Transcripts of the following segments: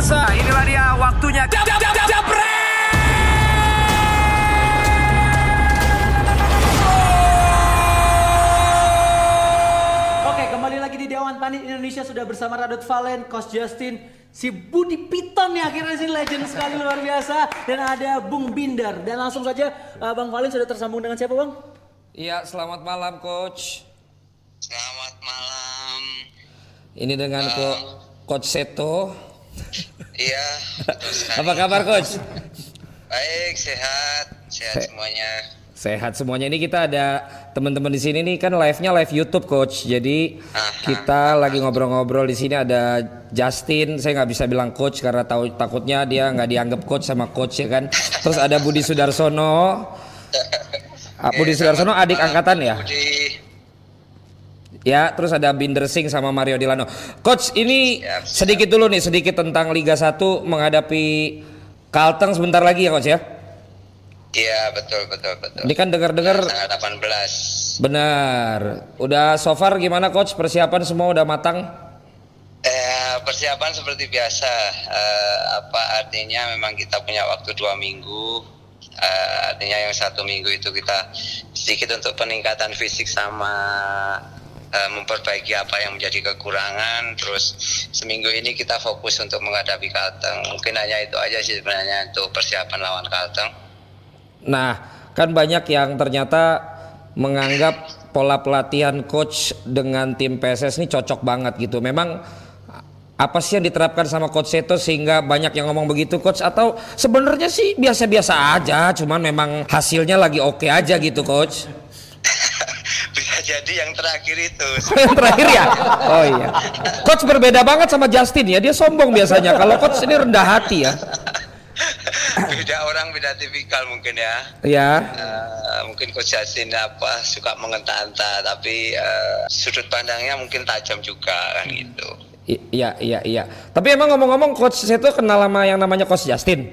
pemirsa. Inilah dia waktunya. Jab, jab, jab, jab, Oke, kembali lagi di Dewan Tani Indonesia sudah bersama Radot Valen, Coach Justin, si Budi Piton nih akhirnya sih legend sekali luar biasa dan ada Bung Binder dan langsung saja uh, Bang Valen sudah tersambung dengan siapa Bang? Iya, selamat malam coach. Selamat malam. Ini dengan ko coach Seto. Iya. Apa kabar coach? Baik, sehat, sehat Se- semuanya. Sehat semuanya. Ini kita ada teman-teman di sini nih kan live-nya live YouTube coach. Jadi kita lagi ngobrol-ngobrol di sini ada Justin. Saya nggak bisa bilang coach karena tahu takutnya dia nggak dianggap coach sama coach ya kan. Terus ada Budi Sudarsono. Ah, Budi Sudarsono adik angkatan ya? Budi. Ya, terus ada Binder Singh sama Mario Dilano. Coach, ini Siap, siap. sedikit dulu nih, sedikit tentang Liga 1 menghadapi Kalteng sebentar lagi ya, Coach ya. Iya, betul, betul, betul. Ini kan dengar-dengar Tanggal 18. benar. Udah so far gimana Coach? Persiapan semua udah matang? Eh, persiapan seperti biasa. Eh, apa artinya memang kita punya waktu dua minggu. Eh, artinya yang satu minggu itu kita sedikit untuk peningkatan fisik sama eh, memperbaiki apa yang menjadi kekurangan. Terus seminggu ini kita fokus untuk menghadapi Kalteng. Mungkin hanya itu aja sih sebenarnya untuk persiapan lawan Kalteng. Nah, kan banyak yang ternyata menganggap pola pelatihan coach dengan tim PSS ini cocok banget gitu. Memang apa sih yang diterapkan sama coach Seto sehingga banyak yang ngomong begitu coach atau sebenarnya sih biasa-biasa aja, cuman memang hasilnya lagi oke aja gitu coach. Jadi yang terakhir itu. yang terakhir ya? Oh iya. Coach berbeda banget sama Justin ya, dia sombong biasanya. Kalau coach ini rendah hati ya. beda orang, beda tipikal mungkin ya. Ya. Eh, mungkin Coach Justin apa suka mengenta-enta tapi eh, sudut pandangnya mungkin tajam juga kan gitu. I- Iya, iya, iya. Tapi emang ngomong-ngomong coach Seto kenal sama yang namanya coach Justin?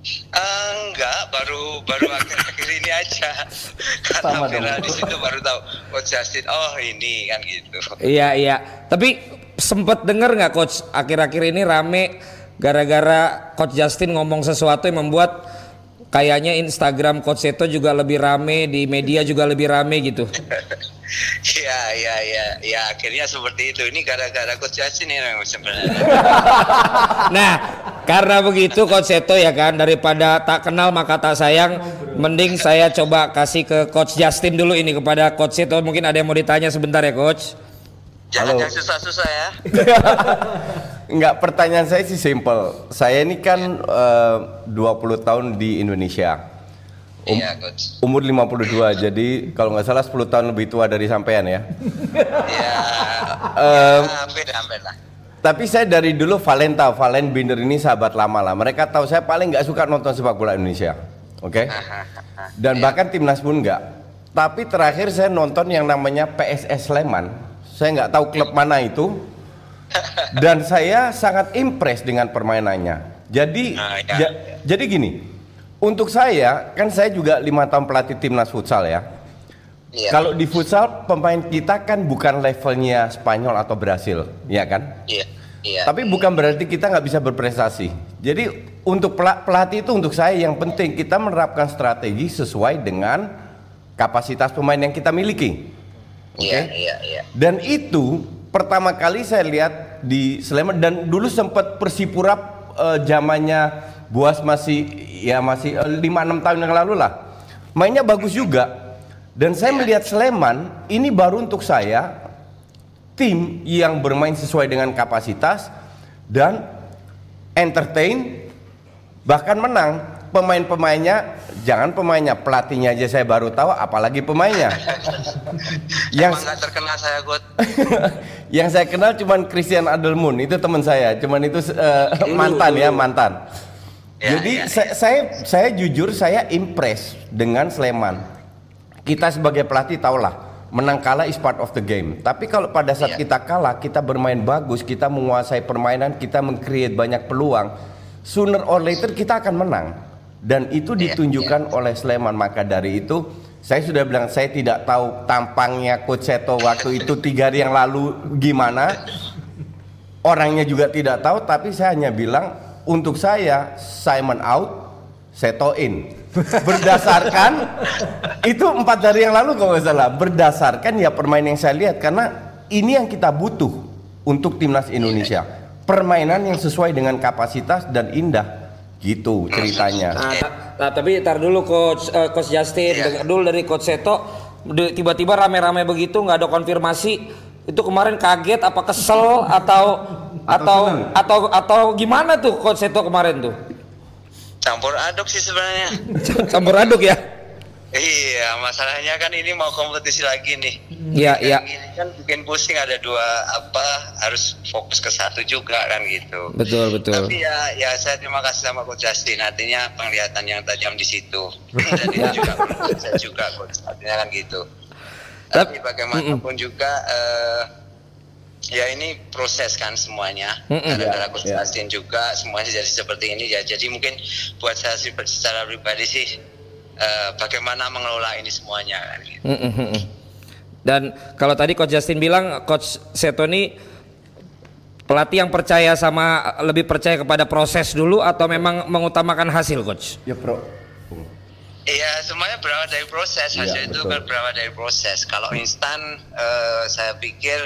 Eh, enggak, baru baru akhir-akhir ini aja. Karena viral di situ baru tahu Coach Justin. Oh ini kan gitu. Iya iya. Tapi sempet denger nggak coach akhir-akhir ini rame gara-gara coach Justin ngomong sesuatu yang membuat kayaknya Instagram coach Seto juga lebih rame di media juga lebih rame gitu. Iya iya iya ya akhirnya seperti itu. Ini gara-gara Coach Justin ini memang sebenarnya. Nah karena begitu coach Seto ya kan daripada tak kenal maka tak sayang, mending saya coba kasih ke coach Justin dulu ini kepada coach Seto mungkin ada yang mau ditanya sebentar ya coach. Jangan Halo. yang susah-susah ya. Enggak, pertanyaan saya sih simple. Saya ini kan eh, 20 tahun di Indonesia. Um- Iya Coach. Umur 52, jadi kalau nggak salah 10 tahun lebih tua dari sampean ya. Iya. Ya, lah. Tapi saya dari dulu Valenta, Valen Binder ini sahabat lama lah. Mereka tahu saya paling nggak suka nonton sepak bola Indonesia. Oke? Dan bahkan timnas pun nggak. Tapi terakhir saya nonton yang namanya PSS Sleman. Saya nggak tahu klub mana itu. Dan saya sangat impress dengan permainannya. Jadi, Nah, ya. ja- jadi gini. Untuk saya, kan saya juga lima tahun pelatih timnas futsal ya. Iya. Kalau di futsal pemain kita kan bukan levelnya Spanyol atau Brasil, ya kan? Iya. Iya. Tapi bukan berarti kita nggak bisa berprestasi. Jadi untuk pela- pelatih itu untuk saya yang penting kita menerapkan strategi sesuai dengan kapasitas pemain yang kita miliki. Oke? Iya, iya, iya. Dan itu pertama kali saya lihat di Sleman dan dulu sempat Persipura eh, zamannya Buas masih ya masih 5-6 tahun yang lalu lah. Mainnya bagus juga. Dan saya melihat Sleman ini baru untuk saya tim yang bermain sesuai dengan kapasitas dan entertain bahkan menang pemain-pemainnya jangan pemainnya pelatihnya aja saya baru tahu apalagi pemainnya. Yang nggak terkenal saya God. yang saya kenal cuman Christian Adelmun itu teman saya. Cuman itu eh, mantan ya mantan. Ya, jadi ya, saya, saya saya jujur saya impress dengan Sleman. Kita sebagai pelatih tahulah menang kalah is part of the game. Tapi kalau pada saat Iya. kita kalah kita bermain bagus kita menguasai permainan kita meng-create banyak peluang sooner or later kita akan menang dan itu Iya, ditunjukkan oleh Sleman maka dari itu saya sudah bilang saya tidak tahu tampangnya Coach Seto waktu itu tiga hari yang lalu gimana orangnya juga tidak tahu tapi saya hanya bilang untuk saya Simon out, Seto in. Berdasarkan itu empat hari yang lalu kalau nggak salah. Berdasarkan ya permainan yang saya lihat karena ini yang kita butuh untuk timnas Indonesia. Permainan yang sesuai dengan kapasitas dan indah. Gitu ceritanya. Nah, ta- nah, tapi tar dulu coach eh, coach Justin, Iya. dengar dulu dari coach Seto tiba-tiba rame-rame begitu nggak ada konfirmasi. Itu kemarin kaget apa kesel atau atau atau atau gimana tuh coach Seto kemarin tuh? Campur aduk sih sebenarnya. Campur aduk ya. Iya, masalahnya kan ini mau kompetisi lagi nih. Iya, iya. Ini kan bikin pusing ada dua apa harus fokus ke satu juga kan gitu. Betul, betul. Tapi ya, ya saya terima kasih sama Coach Justin. Artinya penglihatan yang tajam di situ. Dan itu juga saya juga Coach. Artinya kan gitu. Tapi Tap- bagaimanapun juga eh, ya ini proses kan semuanya. Mm-mm. Gara-gara Ya, Coach ya. Justin juga semuanya jadi seperti ini ya. Jadi mungkin buat saya sih secara pribadi sih eh, bagaimana mengelola ini semuanya kan gitu. Mm. Dan kalau tadi coach Justin bilang coach Seto ini pelatih yang percaya sama lebih percaya kepada proses dulu atau memang mengutamakan hasil coach? Ya, Bro. Iya, semuanya berawal dari proses. Iya, Hasil itu betul. kan berawal dari proses. Kalau instan, eh, saya pikir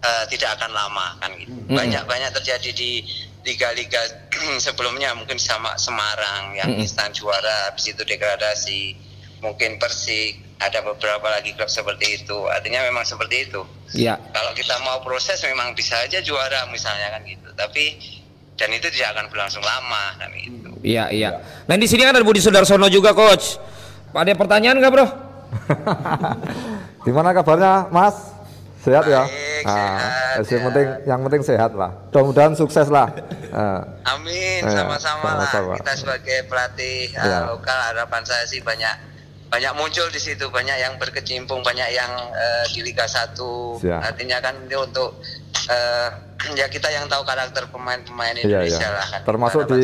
eh, tidak akan lama kan gitu. Banyak banyak terjadi di liga-liga sebelumnya mungkin sama Semarang yang instan juara, habis itu degradasi, mungkin Persik, ada beberapa lagi klub seperti itu. Artinya memang seperti itu. Iya. Kalau kita mau proses memang bisa aja juara misalnya kan gitu. Tapi dan itu tidak akan berlangsung lama kan gitu. Iya, iya. Nah, di sini kan ada Budi Sudarsono juga, coach. Ada pertanyaan nggak, Bro? Gimana kabarnya, Mas? Sehat ya? Baik, Nah, sehat, yang penting yang penting sehat lah. Mudah-mudahan sukses lah. Nah, Amin, Iya, sama-sama lah. sama-sama. Kita sebagai pelatih uh, Iya. lokal harapan saya sih banyak banyak muncul di situ, banyak yang berkecimpung, banyak yang uh, di Liga 1. Siap. Artinya kan ini untuk uh, ya kita yang tahu karakter pemain-pemain iya Indonesia iya. lah kan. Termasuk di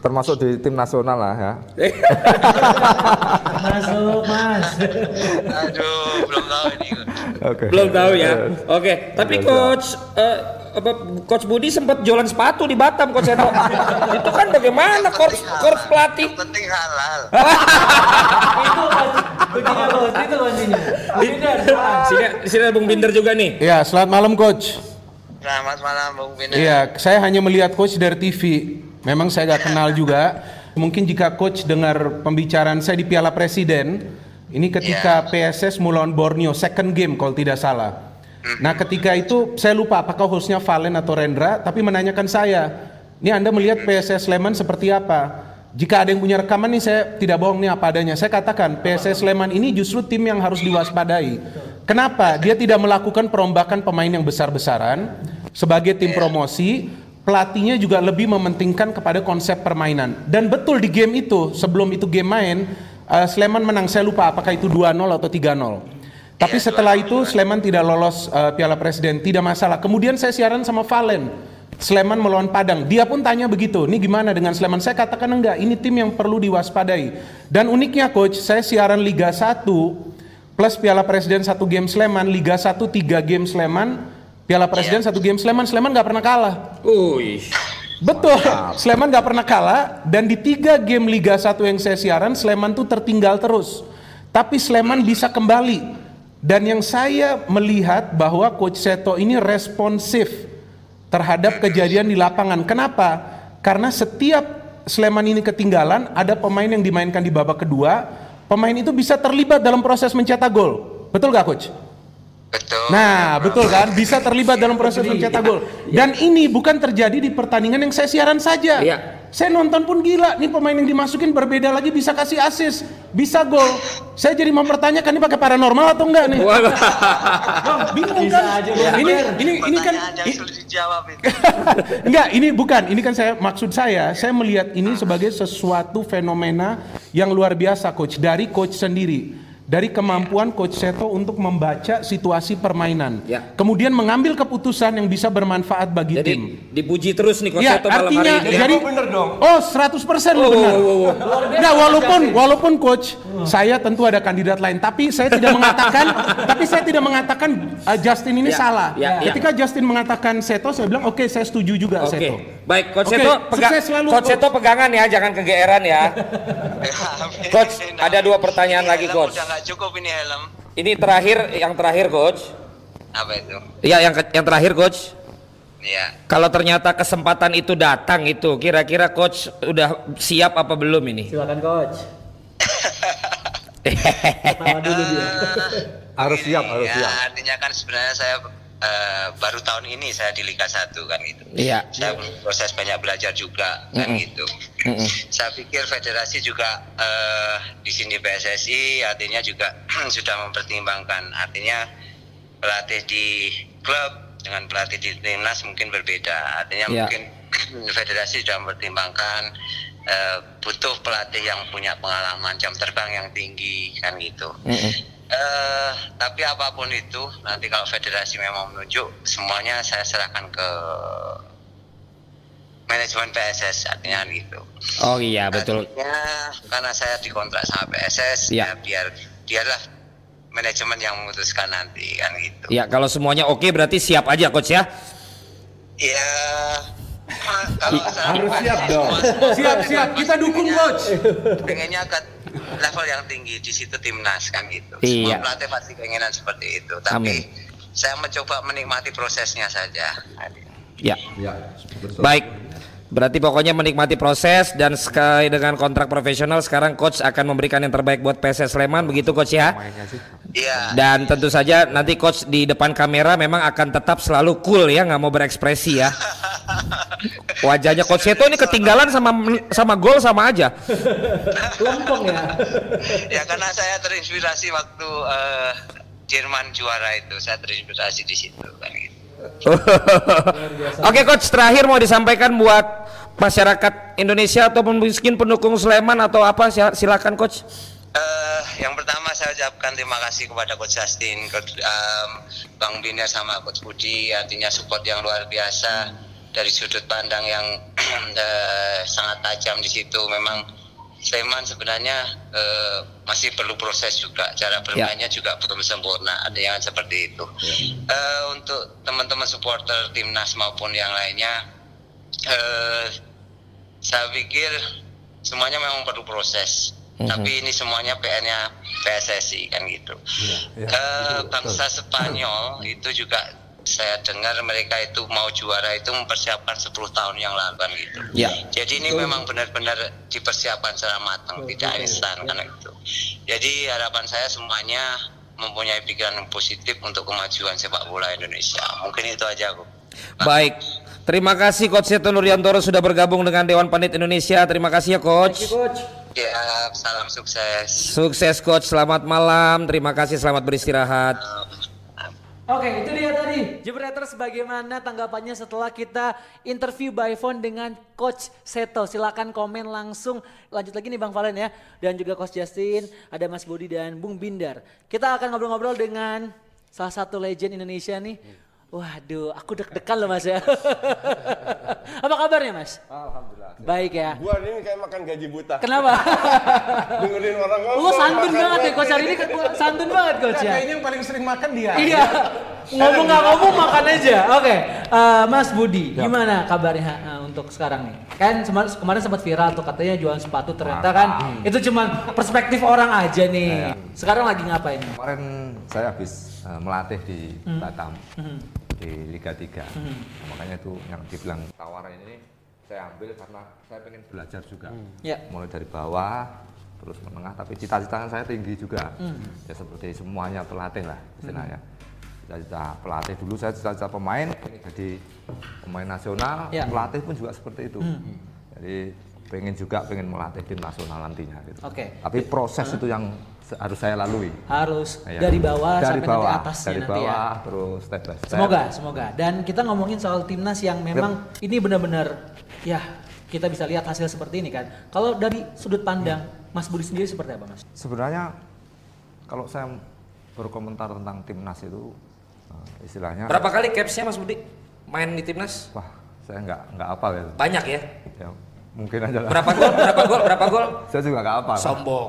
termasuk di tim nasional lah ya. Masuk mas. Aduh, belum tahu ini. Oke. Belum tahu ya. Iya. Oke, tapi coach eh, apa coach Budi sempat jualan sepatu di Batam coach Seto. Itu kan bagaimana coach coach pelatih? Yang penting halal. itu begini bos, itu kuncinya. Binder, Sini sini ada Bung Binder juga nih. Ya, selamat malam coach. Selamat malam Bung Bina. Iya, saya hanya melihat coach dari TV. Memang saya nggak kenal juga. Mungkin jika coach dengar pembicaraan saya di Piala Presiden, ini ketika PSS melawan Borneo second game kalau tidak salah. Nah, ketika itu saya lupa apakah hostnya Valen atau Rendra, tapi menanyakan saya, ini Anda melihat PSS Sleman seperti apa? Jika ada yang punya rekaman nih saya tidak bohong nih apa adanya. Saya katakan PSS Sleman ini justru tim yang harus diwaspadai. Kenapa? Dia tidak melakukan perombakan pemain yang besar-besaran sebagai tim promosi. Pelatihnya juga lebih mementingkan kepada konsep permainan. Dan betul di game itu, sebelum itu game main, eh, Sleman menang. Saya lupa apakah itu 2-0 atau 3-0. Tapi setelah itu Sleman tidak lolos eh, Piala Presiden, tidak masalah. Kemudian saya siaran sama Valen. Sleman melawan Padang. Dia pun tanya begitu, ini gimana dengan Sleman? Saya katakan enggak, ini tim yang perlu diwaspadai. Dan uniknya coach, saya siaran Liga 1 plus Piala Presiden satu game Sleman, Liga 1 tiga game Sleman, Piala Presiden satu game Sleman, Sleman nggak pernah kalah. Wih. Betul, Sleman nggak pernah kalah dan di tiga game Liga 1 yang saya siaran, Sleman tuh tertinggal terus. Tapi Sleman bisa kembali. Dan yang saya melihat bahwa Coach Seto ini responsif terhadap kejadian di lapangan. Kenapa? Karena setiap Sleman ini ketinggalan, ada pemain yang dimainkan di babak kedua, pemain itu bisa terlibat dalam proses mencetak gol. Betul gak Coach? Betul. Nah, betul kan? Bisa terlibat dalam proses mencetak gol. Dan ini bukan terjadi di pertandingan yang saya siaran saja. Iya. Saya nonton pun gila, nih pemain yang dimasukin berbeda lagi bisa kasih assist, bisa gol. Saya jadi mempertanyakan ini pakai paranormal atau enggak nih? Bang, bingung Bisa kan? aja, Bang. ini ini ini kan. Enggak, ini bukan. Ini kan saya maksud saya, saya melihat ini sebagai sesuatu fenomena yang luar biasa coach dari coach sendiri. Dari kemampuan coach Seto untuk membaca situasi permainan. Ya. Kemudian mengambil keputusan yang bisa bermanfaat bagi Jadi tim. dipuji terus nih coach Ya, Seto malam artinya hari ini. jadi bener dong. Oh, 100% Oh, benar. oh, oh, oh. Nah, walaupun walaupun coach Saya tentu ada kandidat lain, tapi saya tidak mengatakan, tapi saya tidak mengatakan uh, Justin ini Ya, salah. ya, ya. Ketika Justin mengatakan Seto, saya bilang oke, saya setuju juga Oke, Seto. baik Coach Oke, Seto, pega- sukses selalu, Coach Coach. Seto pegangan ya, jangan kegeeran ya. Coach, ada dua pertanyaan lagi, Coach. Nggak cukup ini helm. Ini terakhir, yang terakhir Coach. Apa itu? Iya, yang yang terakhir Coach. Iya. Kalau ternyata kesempatan itu datang itu, kira-kira Coach udah siap apa belum ini? Silakan coach. Pertama dulu dia. Harus siap, harus ya, siap. Artinya kan sebenarnya saya eh, baru tahun ini saya di Liga 1 kan gitu. Iya. Saya proses banyak belajar juga kan Mm-mm. gitu. Mm-mm. Saya pikir federasi juga eh, di sini PSSI artinya juga sudah mempertimbangkan artinya pelatih di klub dengan pelatih di timnas mungkin berbeda. Artinya Iya. mungkin federasi sudah mempertimbangkan eh, butuh pelatih yang punya pengalaman jam terbang yang tinggi kan gitu. Mm-mm. Eh, tapi apa pun itu nanti kalau federasi memang menunjuk semuanya saya serahkan ke manajemen PSS artinya gitu. Oh iya betul. Artinya, karena saya dikontrak sama PSS Ya. ya biar biarlah manajemen yang memutuskan nanti kan gitu. Ya kalau semuanya oke berarti siap aja Coach ya. Ya kalau saya Harus siap dong. Siap, siap. Kita dukung, Coach. Pengennya ke level yang tinggi di situ timnas kan gitu. Iya. Semua pelatih pasti keinginan seperti itu. Tapi Amin. saya mencoba menikmati prosesnya saja. Ya. Ya. Baik. Berarti pokoknya menikmati proses dan sekali dengan kontrak profesional sekarang coach akan memberikan yang terbaik buat PSS Sleman begitu coach ya. Iya. Dan tentu saja nanti coach di depan kamera memang akan tetap selalu cool ya, nggak mau berekspresi ya. Wajahnya coach Seto ini ketinggalan sama sama gol sama aja. Lempeng ya. ya karena saya terinspirasi waktu eh, Jerman juara itu, saya terinspirasi di situ kan gitu. Oke coach terakhir mau disampaikan buat masyarakat Indonesia ataupun mungkin pendukung Sleman atau apa sil- silakan coach. Eh, yang pertama saya ucapkan terima kasih kepada Coach Justin, Coach, em, Bang Binder sama Coach Budi, artinya support yang luar biasa dari sudut pandang yang eh, sangat tajam di situ. Memang Sleman sebenarnya eh, masih perlu proses juga, cara bermainnya juga belum sempurna, ada yang seperti itu. Eh, untuk teman-teman supporter timnas maupun yang lainnya, eh, saya pikir semuanya memang perlu proses. Tapi ini semuanya PR-nya PSSI kan gitu. ya, Eh, bangsa Spanyol itu juga saya dengar mereka itu mau juara itu mempersiapkan 10 tahun yang lalu kan gitu. Ya. Jadi ini memang benar-benar dipersiapkan secara matang, tidak instan kan itu. Jadi harapan saya semuanya mempunyai pikiran yang positif untuk kemajuan sepak bola Indonesia. Mungkin itu aja, Bu. Baik. Terima kasih Coach Seto Nurjantoro sudah bergabung dengan Dewan Pandit Indonesia. Terima kasih ya coach. Coach. Ya, salam sukses. Sukses coach, selamat malam. Terima kasih, selamat beristirahat. Oke, itu dia tadi. Jebreters bagaimana tanggapannya setelah kita interview by phone dengan Coach Seto. Silakan komen langsung. Lanjut lagi nih Bang Valen ya. Dan juga Coach Justin, ada Mas Budi dan Bung Bindar. Kita akan ngobrol-ngobrol dengan salah satu legend Indonesia nih. Waduh, aku deg-degan loh Mas ya. Apa kabarnya Mas? Alhamdulillah. Baik ya. Gua ini kayak makan gaji buta. Kenapa? Dengerin orang ngomong. Lu santun banget ya. Coach hari ini santun banget Coach ya. Kayaknya yang paling sering makan dia. Iya. Ngomong nggak ngomong makan aja. Oke, Eh, Mas Budi, gimana kabarnya eh, untuk sekarang nih? Kan kemarin sempat viral tuh katanya jualan sepatu ternyata kan itu cuman perspektif orang aja nih. Sekarang lagi ngapain? Kemarin saya habis eh, melatih di Batam Hmm. di Liga 3. Makanya itu yang dibilang tawaran ini saya ambil karena saya pengen belajar juga. Ya. Mulai dari bawah terus menengah tapi cita-cita saya tinggi juga. Ya seperti semuanya pelatih lah istilahnya. Cita-cita pelatih dulu saya cita-cita pemain jadi pemain nasional, Ya. pelatih pun juga seperti itu. Jadi pengen juga pengen melatih tim nasional nantinya gitu. Oke. Tapi proses itu yang harus saya lalui. Harus Iya. dari bawah dari sampai bawah, nanti atasnya dari nanti ya. bawah terus step by step. Semoga, semoga. Dan kita ngomongin soal timnas yang memang ini benar-benar ya kita bisa lihat hasil seperti ini kan. Kalau dari sudut pandang Mas Budi sendiri seperti apa Mas? Sebenarnya kalau saya berkomentar tentang timnas itu eh, istilahnya Berapa kali capsnya Mas Budi main di timnas? wah saya nggak nggak apa ya. Banyak ya. ya mungkin aja lah. Berapa gol? Berapa gol? Berapa gol? Saya juga nggak apa. Sombong.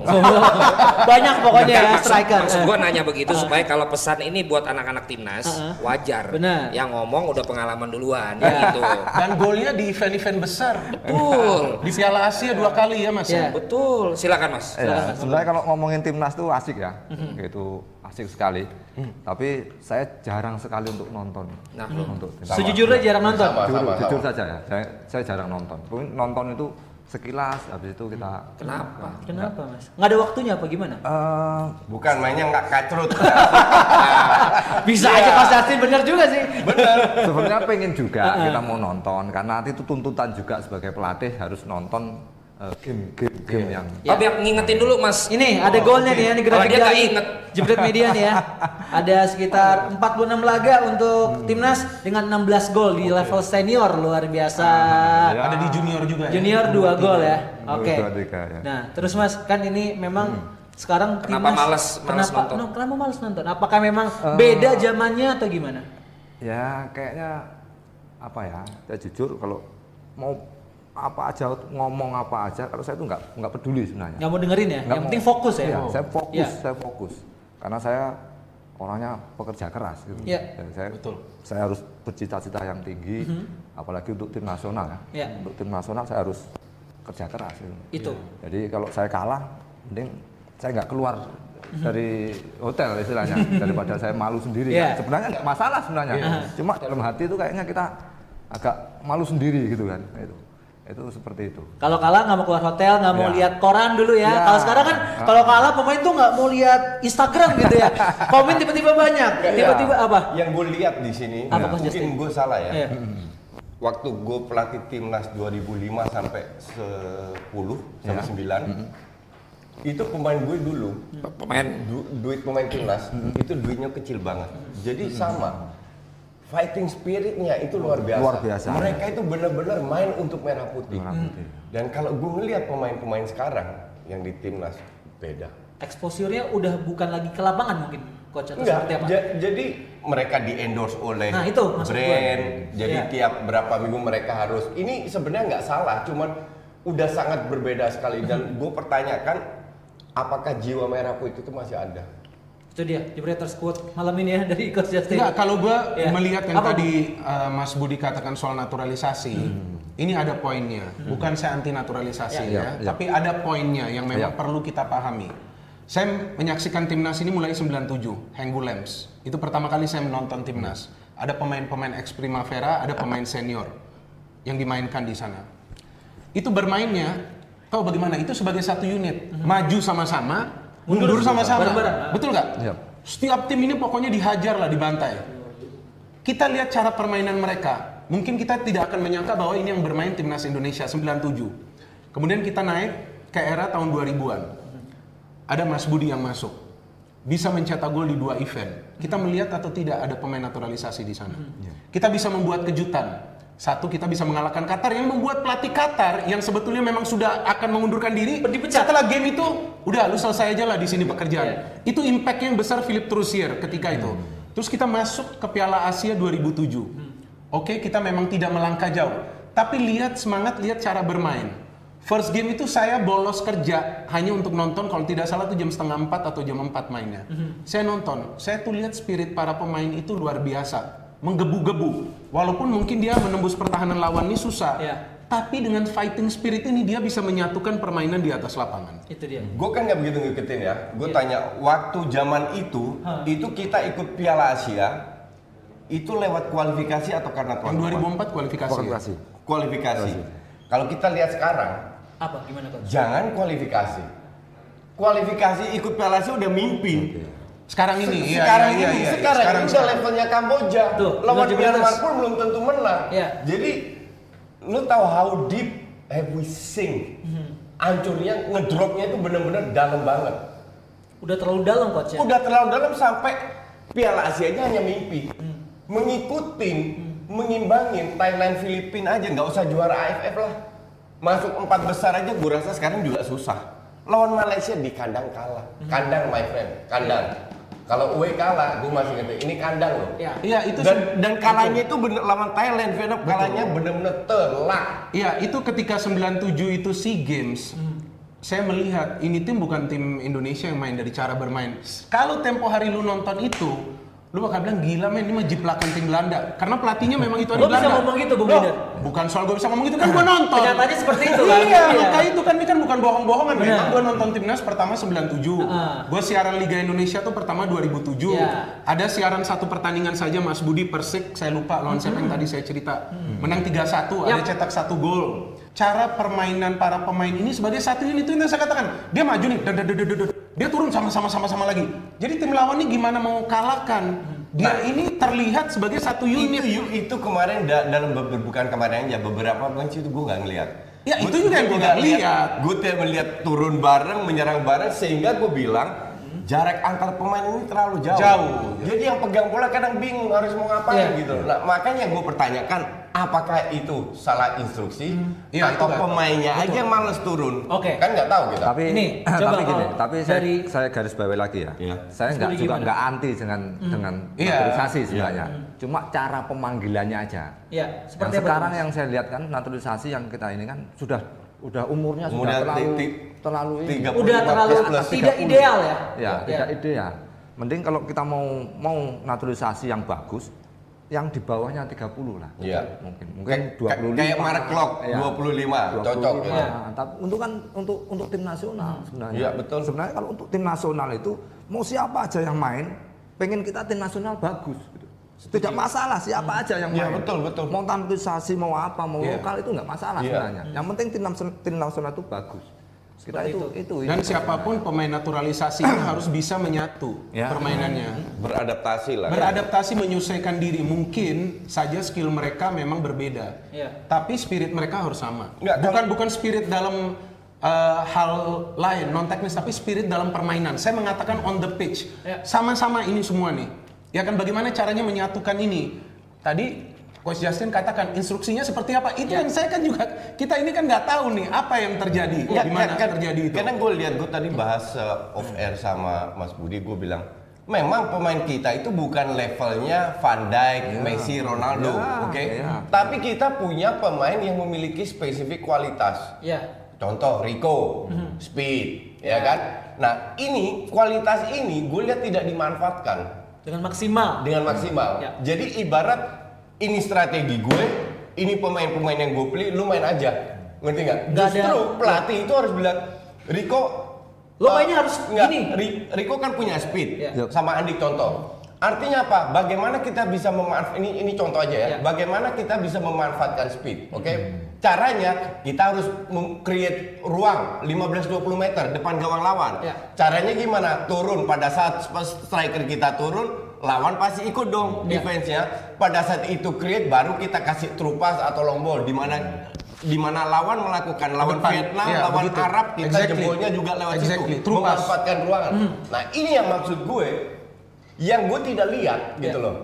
Banyak pokoknya ya maksud, striker. maksud gua nanya begitu supaya kalau pesan ini buat anak-anak timnas wajar. Benar. Yang ngomong udah pengalaman duluan Ya. gitu. Dan golnya di event-event besar. Betul. Di Piala Asia dua kali ya Mas. Ya. Betul. Silakan Mas. Ya, sebenarnya kalau ngomongin timnas tuh asik ya, Mhm. gitu asik sekali. Tapi saya jarang sekali untuk nonton. Nah, untuk timnas. Sejujurnya jarang nonton. Sama, jujur, sama, jujur sama. saja ya, saya, saya jarang nonton. Mungkin nonton itu sekilas, habis itu kita. Kenapa? Kenapa mas? Nggak ada waktunya apa gimana? Eh, Bukan mainnya nggak kacrut. Bisa aja Mas Justin bener juga sih. sebenarnya pengen juga kita mau nonton karena nanti itu tuntutan juga sebagai pelatih harus nonton eh, game-game game yang Ya. biar ngingetin dulu Mas. Ini ada golnya nih ya, ini grafik dia dari inget. Jebret Media nih ya. Ada sekitar 46 laga untuk timnas dengan 16 gol di level senior luar biasa. Ya. Ada di junior juga ya. Junior 2 gol ya. Oke. Ya. Nah, terus Mas, kan ini memang sekarang Kenapa timnas males- males kenapa, nonton? no, kenapa males nonton? Apakah memang beda zamannya atau gimana? ya kayaknya apa ya saya jujur kalau mau apa aja ngomong apa aja kalau saya tuh nggak nggak peduli sebenarnya Nggak mau dengerin ya? Nggak Yang mau. penting fokus ya. Iya, saya fokus, Iya. saya fokus. Karena saya orangnya pekerja keras gitu. Iya. Dan saya saya harus bercita-cita yang tinggi, apalagi untuk tim nasional ya. Iya. Untuk tim nasional saya harus kerja keras gitu. Itu. Jadi kalau saya kalah, mending saya nggak keluar dari hotel istilahnya daripada saya malu sendiri. Iya. Sebenarnya nggak masalah sebenarnya. Cuma dalam hati itu kayaknya kita agak malu sendiri gitu kan. Itu itu seperti itu. Kalau kalah nggak mau keluar hotel, nggak mau Ya. lihat koran dulu ya. Ya. Kalau sekarang kan kalau kalah pemain tuh nggak mau lihat Instagram gitu ya. Komen tiba-tiba banyak, tiba-tiba apa? Yang gue lihat di sini, Apa, Coach mungkin gue salah ya. Iya. Waktu gue pelatih timnas 2005 sampai 10 sampai 9 itu pemain gue dulu Pemain du- duit pemain timnas itu duitnya kecil banget. Jadi sama fighting spiritnya itu luar biasa. Luar biasa. Mereka itu benar-benar main untuk merah putih. Merah putih. Dan kalau gue ngelihat pemain-pemain sekarang yang di timnas beda. Exposure-nya udah bukan lagi ke lapangan mungkin, coach atau Enggak, seperti apa? ja- jadi mereka di endorse oleh Nah, itu brand. gua. Jadi Iya. tiap berapa minggu mereka harus. Ini sebenarnya nggak salah, cuman udah sangat berbeda sekali. Dan gue pertanyakan, apakah jiwa merah putih itu masih ada? Itu dia, Jebreters quote malam ini ya dari coach Justin. Enggak, kalau gua Iya. melihat yang Apa, tadi uh, Mas Budi katakan soal naturalisasi, ini ada poinnya. Bukan saya anti naturalisasi Ya, ya, ya. tapi ada poinnya yang memang Ya. perlu kita pahami. Saya menyaksikan timnas ini mulai 97, Henggu Lems. Itu pertama kali saya menonton timnas. Ada pemain-pemain ex Primavera, ada pemain senior yang dimainkan di sana. Itu bermainnya, tahu bagaimana? Itu sebagai satu unit, maju sama-sama, mundur sama-sama. Betul nggak? Iya. Setiap tim ini pokoknya dihajar lah, dibantai. Kita lihat cara permainan mereka. Mungkin kita tidak akan menyangka bahwa ini yang bermain timnas Indonesia 97. Kemudian kita naik ke era tahun 2000-an. Ada Mas Budi yang masuk. Bisa mencetak gol di dua event. Kita melihat atau tidak ada pemain naturalisasi di sana. Kita bisa membuat kejutan. Satu, kita bisa mengalahkan Qatar yang membuat pelatih Qatar yang sebetulnya memang sudah akan mengundurkan diri. Dipecat. Setelah game itu, udah lu selesai aja lah di sini pekerjaan. Itu impact yang besar Philip Trusier ketika itu. Terus kita masuk ke Piala Asia 2007. Oke, kita memang tidak melangkah jauh. Tapi lihat semangat, lihat cara bermain. First game itu saya bolos kerja hanya untuk nonton kalau tidak salah itu jam setengah empat atau jam 4 mainnya. Saya nonton, saya tuh lihat spirit para pemain itu luar biasa, menggebu-gebu. Walaupun mungkin dia menembus pertahanan lawan ini susah, Iya. tapi dengan fighting spirit ini dia bisa menyatukan permainan di atas lapangan. Itu dia. Gue kan nggak begitu ngikutin ya. Gue Iya. tanya, waktu zaman itu, itu kita ikut Piala Asia, itu lewat kualifikasi atau karena tuan Yang rumah? 2004 kualifikasi. ya? Kualifikasi. Kualifikasi. Kalau kita lihat sekarang, Apa gimana coach? jangan kualifikasi. Kualifikasi ikut Piala Asia udah mimpi. Sekarang ini, iya, sekarang iya, ini, iya, iya. sekarang, sekarang, ini udah levelnya Kamboja. Tuh, Lawan Myanmar pun belum tentu menang. Iya. Jadi, lu tahu how deep have we sink? Mhm. Hancurnya, ngedropnya itu bener-bener dalam banget. Udah terlalu dalam coach ya? Udah terlalu dalam sampai Piala Asia nya hanya mimpi. Hmm. Mengikutin, mengimbangin Thailand, Filipina aja nggak usah juara AFF lah. Masuk empat besar aja gue rasa sekarang juga susah. Lawan Malaysia di kandang kalah. Hmm. Kandang my friend, kandang. Kalau away kalah, gue masih ngerti. Ini kandang loh. Ya. Iya, itu Dan, dan kalahnya itu bener lawan Thailand, Vietnam kalahnya bener-bener telak. Iya, itu ketika 97 itu SEA Games. Saya melihat ini tim bukan tim Indonesia yang main dari cara bermain. Kalau tempo hari lu nonton itu, lu bakal bilang gila men ini mah jiplakan tim Belanda. Karena pelatihnya memang itu ada Lo bisa Belanda. ngomong gitu, Bung Binder? Bukan soal gue bisa ngomong gitu kan gue nonton. Kenyataannya seperti itu kan? Iya, Iya. maka itu kan ini kan bukan bohong-bohongan. Memang gue nonton timnas pertama 97. Ah. Gue siaran Liga Indonesia tuh pertama 2007. Iya. Ada siaran satu pertandingan saja Mas Budi Persik, saya lupa lawan siapa yang tadi saya cerita. Menang 3-1, ada cetak satu gol. Cara permainan para pemain ini sebagai satu unit itu yang saya katakan. Dia maju nih, dia turun sama-sama sama-sama lagi. Jadi tim lawan ini gimana mau kalahkan? Dia ini terlihat sebagai satu unit. Itu, itu kemarin da- dalam bukan kemarin aja beberapa match itu gue nggak ngeliat. Ya, itu juga yang gua nggak lihat. Gue tidak melihat turun bareng, menyerang bareng sehingga gue bilang jarak antar pemain ini terlalu jauh. Jauh. Jadi yang pegang bola kadang bingung harus mau ngapain Iya. gitu. Nah makanya gue pertanyakan apakah itu salah instruksi Iya, atau itu pemainnya aja yang males turun? Oke. Kan nggak tahu kita. Tapi Ini, coba tapi gini, kalau tapi saya, dari- saya garis bawahi lagi ya. Iya. Saya nggak juga nggak anti dengan dengan Iya. naturalisasi sebenarnya. Cuma cara pemanggilannya aja. Ya, Yang seperti apa? sekarang yang saya lihat kan naturalisasi yang kita ini kan sudah udah umurnya Umurnya sudah terlalu ti- ti- terlalu ini. tiga Udah 35 terlalu plus. tidak ideal ya? Ya, tidak ideal. Mending kalau kita mau mau naturalisasi yang bagus, yang di bawahnya 30 lah. Iya. Mungkin mungkin Kayak- 25. kayak Mark Klok, Iya. 25, cocok. 25. ya. Nah, tapi untuk kan untuk untuk tim nasional sebenarnya. Iya, betul. Sebenarnya kalau untuk tim nasional itu mau siapa aja yang main, pengen kita tim nasional bagus. gitu. Tidak masalah siapa aja yang Iya, main. betul, betul. Mau naturalisasi mau apa mau Iya. lokal itu nggak masalah Iya. sebenarnya. Yang penting tim nasional, tim nasional itu bagus. Kita Seperti itu itu. itu. Dan itu. siapa pun pemain naturalisasi itu harus bisa menyatu Ya. permainannya. Beradaptasi lah. Beradaptasi menyesuaikan diri mungkin saja skill mereka memang berbeda. Iya. Tapi spirit mereka harus sama. Nggak, bukan bukan spirit dalam uh, hal lain non teknis tapi spirit dalam permainan. Saya mengatakan on the pitch. Iya. Sama-sama ini semua nih. Ya kan bagaimana caranya menyatukan ini? Tadi Coach Justin katakan instruksinya seperti apa? Itu Ya. yang saya kan juga kita ini kan nggak tahu nih apa yang terjadi, Nggak, di mana kan- kan- terjadi itu. Karena gue lihat gue tadi bahas uh, off air sama Mas Budi, gue bilang memang pemain kita itu bukan levelnya Van Dijk, Messi, Ronaldo, Ya, oke? ya. Tapi kita punya pemain yang memiliki spesifik kualitas. Ya. Contoh Rico, speed, ya kan? Nah ini kualitas ini gue lihat tidak dimanfaatkan Dengan maksimal. dengan maksimal. Ya. Jadi ibarat ini strategi gue, ini pemain-pemain yang gue pilih, lu main aja. Ngerti nggak? Nggak ada- Justru pelatih itu harus bilang, Rico, Lo eh, mainnya harus nggak, gini." Ri- Rico kan punya speed, Ya. sama Andi contoh. Artinya apa? Bagaimana kita bisa memanfaatkan ini ini contoh aja ya. Ya. Bagaimana kita bisa memanfaatkan speed, oke? Caranya kita harus create ruang 15-20 meter depan gawang lawan. Ya. Caranya gimana? Turun pada saat striker kita turun, lawan pasti ikut dong Ya. defense-nya. Pada saat itu create baru kita kasih true pass atau long ball di mana di mana lawan melakukan lawan depan. Vietnam, Ya, lawan begitu. Arab kita Exactly. jebolnya juga lewat Exactly. situ. Memanfaatkan ruangan. Nah, ini yang maksud gue yang gue tidak lihat gitu Ya. loh.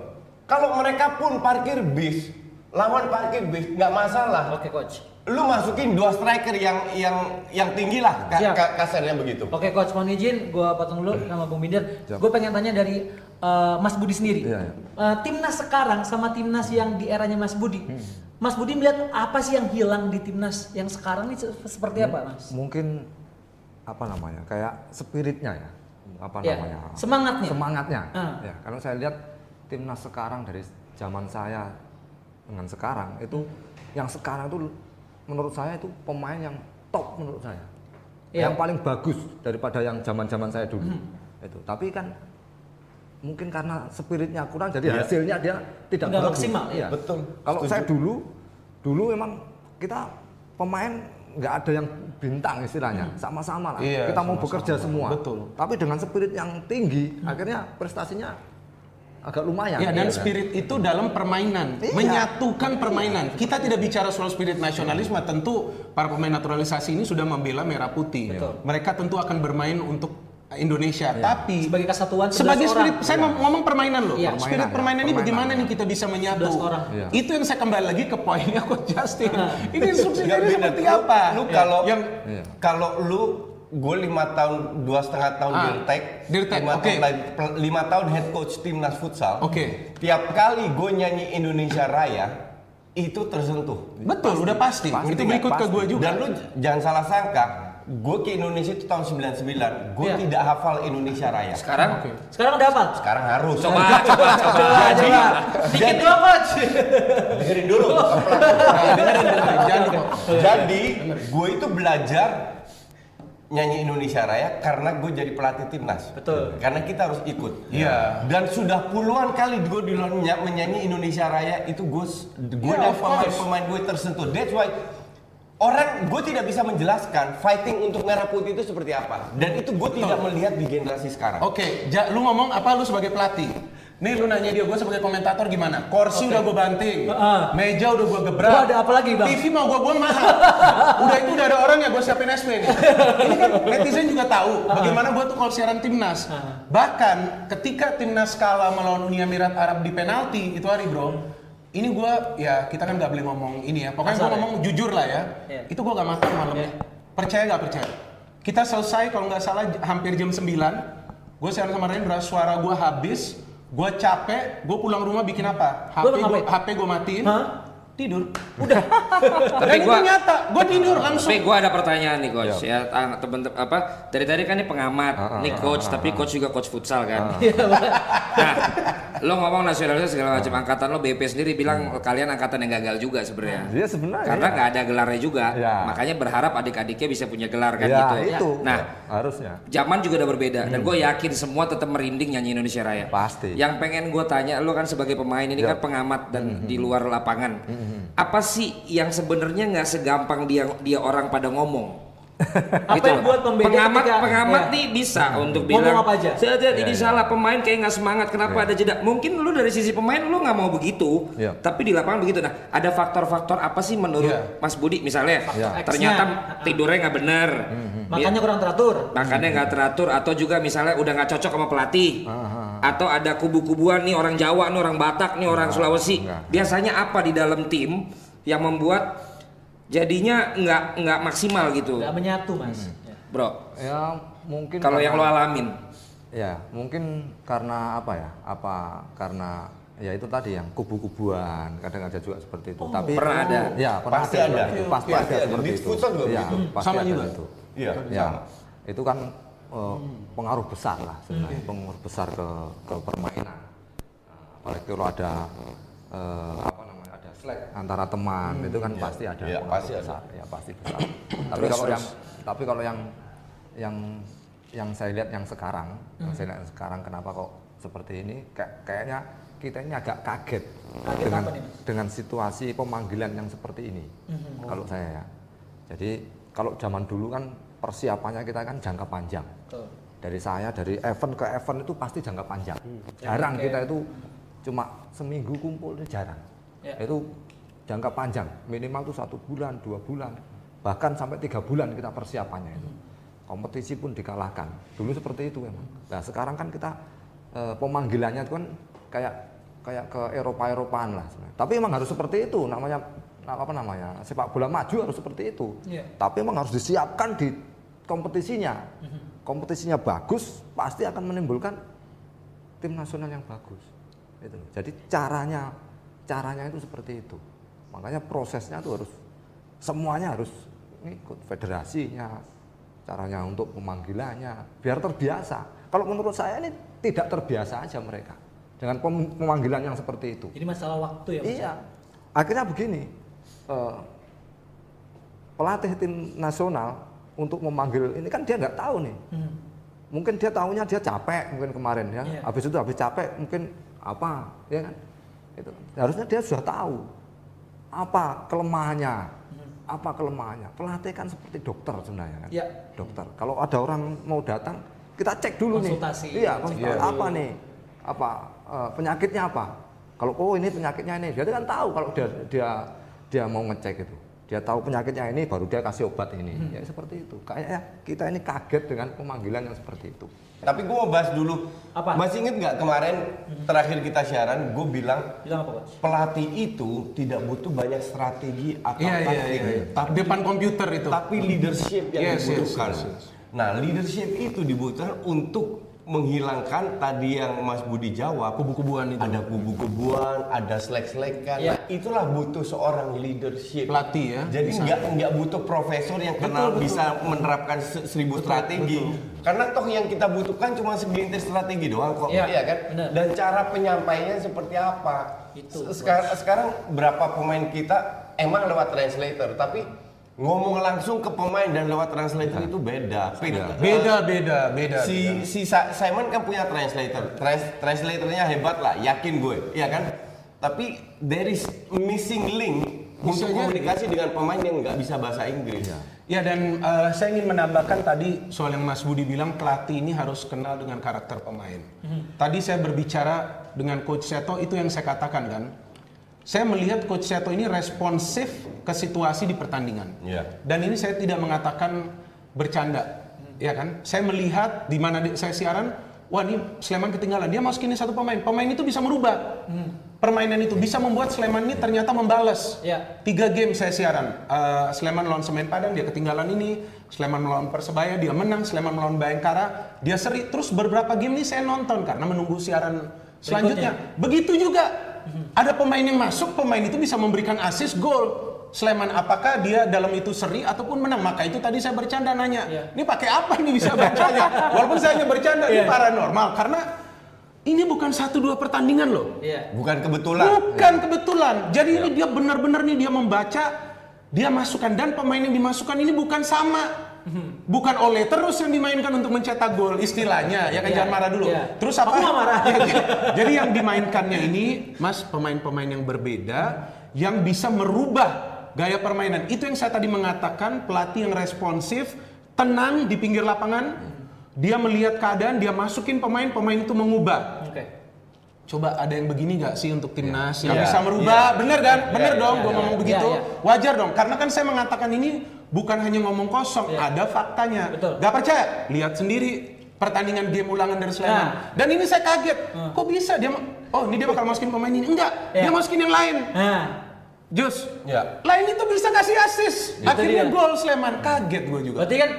Kalau mereka pun parkir bis, lawan parkir bis nggak masalah. Oke, coach. Lu masukin dua striker yang yang yang tinggi lah ka- Siap. ka- kasarnya begitu. Oke, coach mohon izin, gua potong dulu sama Bung Binder. Gue pengen tanya dari eh, Mas Budi sendiri. Iya, iya. Eh, timnas sekarang sama timnas yang di eranya Mas Budi. Hmm. Mas Budi melihat apa sih yang hilang di timnas yang sekarang ini se- seperti apa, Mas? mungkin apa namanya kayak spiritnya ya apa Ya, namanya semangatnya. semangatnya Ah. ya kalau saya lihat timnas sekarang dari zaman saya dengan sekarang itu yang sekarang itu menurut saya itu pemain yang top menurut saya Ya. yang paling bagus daripada yang zaman zaman saya dulu Hmm. itu tapi kan mungkin karena spiritnya kurang jadi Iya. hasilnya dia tidak Nggak bagus. maksimal, iya. Betul. Kalau Setuju. saya dulu, dulu memang kita pemain nggak ada yang bintang istilahnya, sama-sama lah. Iya, kita mau sama-sama. bekerja semua. Betul. Tapi dengan spirit yang tinggi, akhirnya prestasinya agak lumayan. Ya dan Iya kan? spirit itu dalam permainan, Iya. menyatukan permainan. Kita tidak bicara soal spirit nasionalisme, tentu para pemain naturalisasi ini sudah membela merah putih. Betul. Mereka tentu akan bermain untuk Indonesia, tapi Sebagai kesatuan 11 sebagai spirit, orang. saya mau ngomong permainan loh. Iya. Spirit Permainan, permainan ya. ini bagaimana Permainan, nih ya. kita bisa menyatu? 11 orang. Iya. Itu yang saya kembali lagi ke poinnya Coach Justin. Nggak ini beda. seperti Lu- apa? Lu Ya, kalau yang Iya. kalau lu gue lima tahun dua setengah tahun Ah, dirtek, Dirtek, lima, oke. tahun, lima tahun head coach timnas futsal. Oke. Tiap kali gue nyanyi Indonesia Raya itu tersentuh. Betul, udah pasti. Pasti, itu Kak, berikut ke pasti. gue juga. Dan lu jangan salah sangka, gue ke Indonesia itu tahun 99, gue Iya. tidak hafal Indonesia Raya. Sekarang Sekarang udah apa? Sekarang harus. coba coba coba. Coba, coba. Dikit doang coach. dengerin dulu. Jadi gue itu belajar nyanyi Indonesia Raya karena gue jadi pelatih timnas. Betul. Karena kita harus ikut. Iya. Dan sudah puluhan kali gue di menyanyi Indonesia Raya itu gue gue Yeah, dan pemain-pemain gue tersentuh. That's why orang gue tidak bisa menjelaskan fighting untuk merah putih itu seperti apa. Dan itu gue tidak melihat di generasi sekarang. Oke, Ja, lu ngomong apa lu sebagai pelatih? Nih lu nanya dia, gue sebagai komentator gimana? Kursi udah gue banting, Heeh. meja udah gue gebrak. Lu ada apa lagi, Bang? TV mau gue buang mahal. udah itu udah ada orang ya gue siapin SP nih. Ini kan netizen juga tahu bagaimana gue tuh kalau siaran timnas. Bahkan ketika timnas kalah melawan Uni Emirat Arab di penalti itu hari bro, ini gue ya kita kan nggak boleh ngomong ini ya. Pokoknya gue ya? ngomong jujur lah ya. Iya. Itu gue gak makan malamnya. Percaya gak percaya? Kita selesai kalau nggak salah hampir jam 9 Gue siaran sama Rendra, suara gue habis Gue capek, gue pulang rumah bikin apa? HP gue matiin? Tidur Udah Tapi Dan itu gua- nyata, gue tidur langsung Tapi gue ada pertanyaan nih coach ya tang- temen-temen apa dari tadi kan ini pengamat, nih coach tapi coach juga coach futsal kan. nah, lo ngomong nasionalisme segala macam angkatan lo BP sendiri bilang kalian angkatan yang gagal juga sebenarnya. Iya sebenarnya. Karena iya. nggak ada gelarnya juga, Ya. makanya berharap adik-adiknya bisa punya gelar kan Ya, gitu. itu. Nah, harusnya. zaman juga udah berbeda dan gue yakin semua tetap merinding nyanyi Indonesia Raya. Pasti. Yang pengen gue tanya, lo kan sebagai pemain ini Ya. kan pengamat dan di luar lapangan, apa sih yang sebenarnya nggak segampang dia dia orang pada ngomong? Apa Gitu yang buat pembeda pengamat ketika- pengamat ya. nih bisa untuk Ngomong bilang apa aja? "Saya lihat ini salah pemain kayak nggak semangat kenapa ada jeda? Mungkin lu dari sisi pemain lu nggak mau begitu Iya. tapi di lapangan begitu. Nah ada faktor-faktor apa sih menurut Iya. Mas Budi? Misalnya X-nya. ternyata tidurnya nggak benar Makanya kurang teratur. makannya nggak teratur atau juga misalnya udah nggak cocok sama pelatih atau ada kubu-kubuan nih orang Jawa nih orang Batak nih orang Sulawesi enggak. biasanya apa di dalam tim yang membuat jadinya nggak nggak maksimal gitu Gak menyatu mas. Hmm. Ya. bro Ya mungkin kalau yang lo alamin Ya, mungkin karena apa ya? Apa karena ya itu tadi yang kubu-kubuan, kadang ada juga seperti itu. Tapi pernah ada? Ya, pernah Pasti ada. ada. seperti itu. Pasti Pasti ada ada. seperti itu. Iya, begitu. pasti Sama ada juga. itu. Iya, Ya, sama. itu kan eh, pengaruh besar lah sebenarnya, pengaruh besar ke ke permainan. Nah, Apalagi kalau ada eh, apa namanya ada slack antara teman itu kan pasti ada Iya, pengaruh pasti ada. besar. Ya pasti besar. tapi kalau yang tapi kalau yang yang yang saya lihat yang sekarang, yang saya lihat yang sekarang kenapa kok seperti ini kayak kayaknya kita ini agak kaget, Kaget dengan nih, dengan situasi pemanggilan yang seperti ini. Kalau saya ya. Jadi kalau zaman dulu kan persiapannya kita kan jangka panjang. Betul. Dari saya dari event ke event itu pasti jangka panjang. Jarang Oke. kita itu cuma seminggu kumpul itu jarang. Ya. Itu jangka panjang, minimal tuh satu bulan, dua bulan, bahkan sampai tiga bulan kita persiapannya itu. Kompetisi pun dikalahkan. Dulu seperti itu memang. Nah sekarang kan kita eh, pemanggilannya itu kan kayak kayak ke Eropa-Eropaan lah. sebenarnya. Tapi emang harus seperti itu. Namanya apa namanya sepak bola maju harus seperti itu. Iya. Tapi emang harus disiapkan di kompetisinya. Kompetisinya bagus, pasti akan menimbulkan tim nasional yang bagus. Itu. Jadi caranya caranya itu seperti itu. Makanya prosesnya itu harus semuanya harus ngikut federasinya, caranya untuk pemanggilannya biar terbiasa. Kalau menurut saya ini tidak terbiasa aja mereka dengan pem- pemanggilan yang seperti itu. Jadi masalah waktu ya mas. Iya. Akhirnya begini, eh, pelatih tim nasional untuk memanggil ini kan dia nggak tahu nih. Hmm. Mungkin dia tahunya dia capek mungkin kemarin ya. Iya. Habis itu habis capek mungkin apa ya kan? Itu. Harusnya dia sudah tahu apa kelemahannya. Apa kelemahannya? Pelatih kan seperti dokter sebenarnya kan. Iya. Dokter. Kalau ada orang mau datang, kita cek dulu Konsultasi. nih. Iya, konsultasi. dulu. Apa nih? Apa eh, penyakitnya apa? Kalau oh ini penyakitnya ini, dia kan tahu kalau dia dia dia mau ngecek itu. Dia tahu penyakitnya ini baru dia kasih obat ini. Hmm. Ya seperti itu. Kayaknya kita ini kaget dengan pemanggilan yang seperti itu. Tapi gue mau bahas dulu. Apa? Masih inget nggak kemarin terakhir kita siaran, gue bilang Bilang apa coach? pelatih itu tidak butuh banyak strategi atau iya, taktik, iya, iya. tapi Depan komputer itu. tapi leadership yang Yes, yes, dibutuhkan. yes, yes. Nah, leadership itu dibutuhkan untuk menghilangkan tadi yang Mas Budi jawab Kubu-kubuan itu. ada kubu-kubuan, ada selek-selekan. Iya. Nah, itulah butuh seorang leadership. Pelatih ya, Jadi nggak nggak butuh profesor yang kenal bisa menerapkan se- seribu strategi. Karena toh yang kita butuhkan cuma segelintir strategi doang kok, Iya, iya kan? benar. Dan cara penyampaiannya seperti apa? Itu, Se- Sekarang, sekarang berapa pemain kita emang lewat translator, tapi ngomong langsung ke pemain dan lewat translator itu beda. Beda. Beda, beda, beda. Si si Sa- Simon kan punya translator. Trans- translatornya hebat lah, yakin gue, iya kan? Tapi there is missing link untuk Bisa jadi. komunikasi dengan pemain yang nggak bisa bahasa Inggris. Ya dan eh, saya ingin menambahkan tadi soal yang Mas Budi bilang pelatih ini harus kenal dengan karakter pemain. Tadi saya berbicara dengan Coach Seto itu yang saya katakan kan. Saya melihat Coach Seto ini responsif ke situasi di pertandingan. Iya. Dan ini saya tidak mengatakan bercanda, ya kan? Saya melihat di mana di- saya siaran, wah ini Sleman ketinggalan. Dia masukin ini satu pemain. Pemain itu bisa merubah permainan itu, bisa membuat Sleman ini ternyata membalas. Ya. Tiga game saya siaran. Eh, Sleman melawan Semen Padang dia ketinggalan ini. Sleman melawan Persebaya dia menang. Sleman melawan Bayangkara dia seri. Terus beberapa game ini saya nonton karena menunggu siaran selanjutnya. Begitu juga ada pemain yang masuk, pemain itu bisa memberikan assist gol. Sleman apakah dia dalam itu seri ataupun menang? Maka itu tadi saya bercanda nanya. Iya. Ini pakai apa ini bisa bacanya? Walaupun saya hanya bercanda ini Iya. paranormal karena ini bukan satu dua pertandingan loh. Iya. Bukan kebetulan. Bukan kebetulan. Jadi ini dia benar-benar nih dia membaca, dia masukkan dan pemain yang dimasukkan ini bukan sama. Bukan oleh terus yang dimainkan untuk mencetak gol istilahnya ya kan Iya, jangan marah dulu. iya. Terus apa? Aku marah. Ya, jadi, yang dimainkannya ini Mas pemain-pemain yang berbeda yang bisa merubah gaya permainan. Itu yang saya tadi mengatakan pelatih yang responsif, tenang di pinggir lapangan. Dia melihat keadaan, dia masukin pemain, pemain itu mengubah. Oke. Coba ada yang begini nggak sih untuk timnas yang Iya, bisa merubah? Bener kan? Bener iya, dong, iya, gue iya, ngomong iya, begitu. iya. Wajar dong, karena kan saya mengatakan ini bukan hanya ngomong kosong, Iya. ada faktanya. Betul. Gak percaya? Lihat sendiri pertandingan game ulangan dari Sleman. Nah. Dan ini saya kaget, kok bisa dia? Oh, ini dia bakal masukin pemain ini? Enggak, Iya. dia masukin yang lain. Nah, Jus, Ya. lain itu bisa kasih assist. Akhirnya dia. gol Sleman, kaget gue juga. berarti kan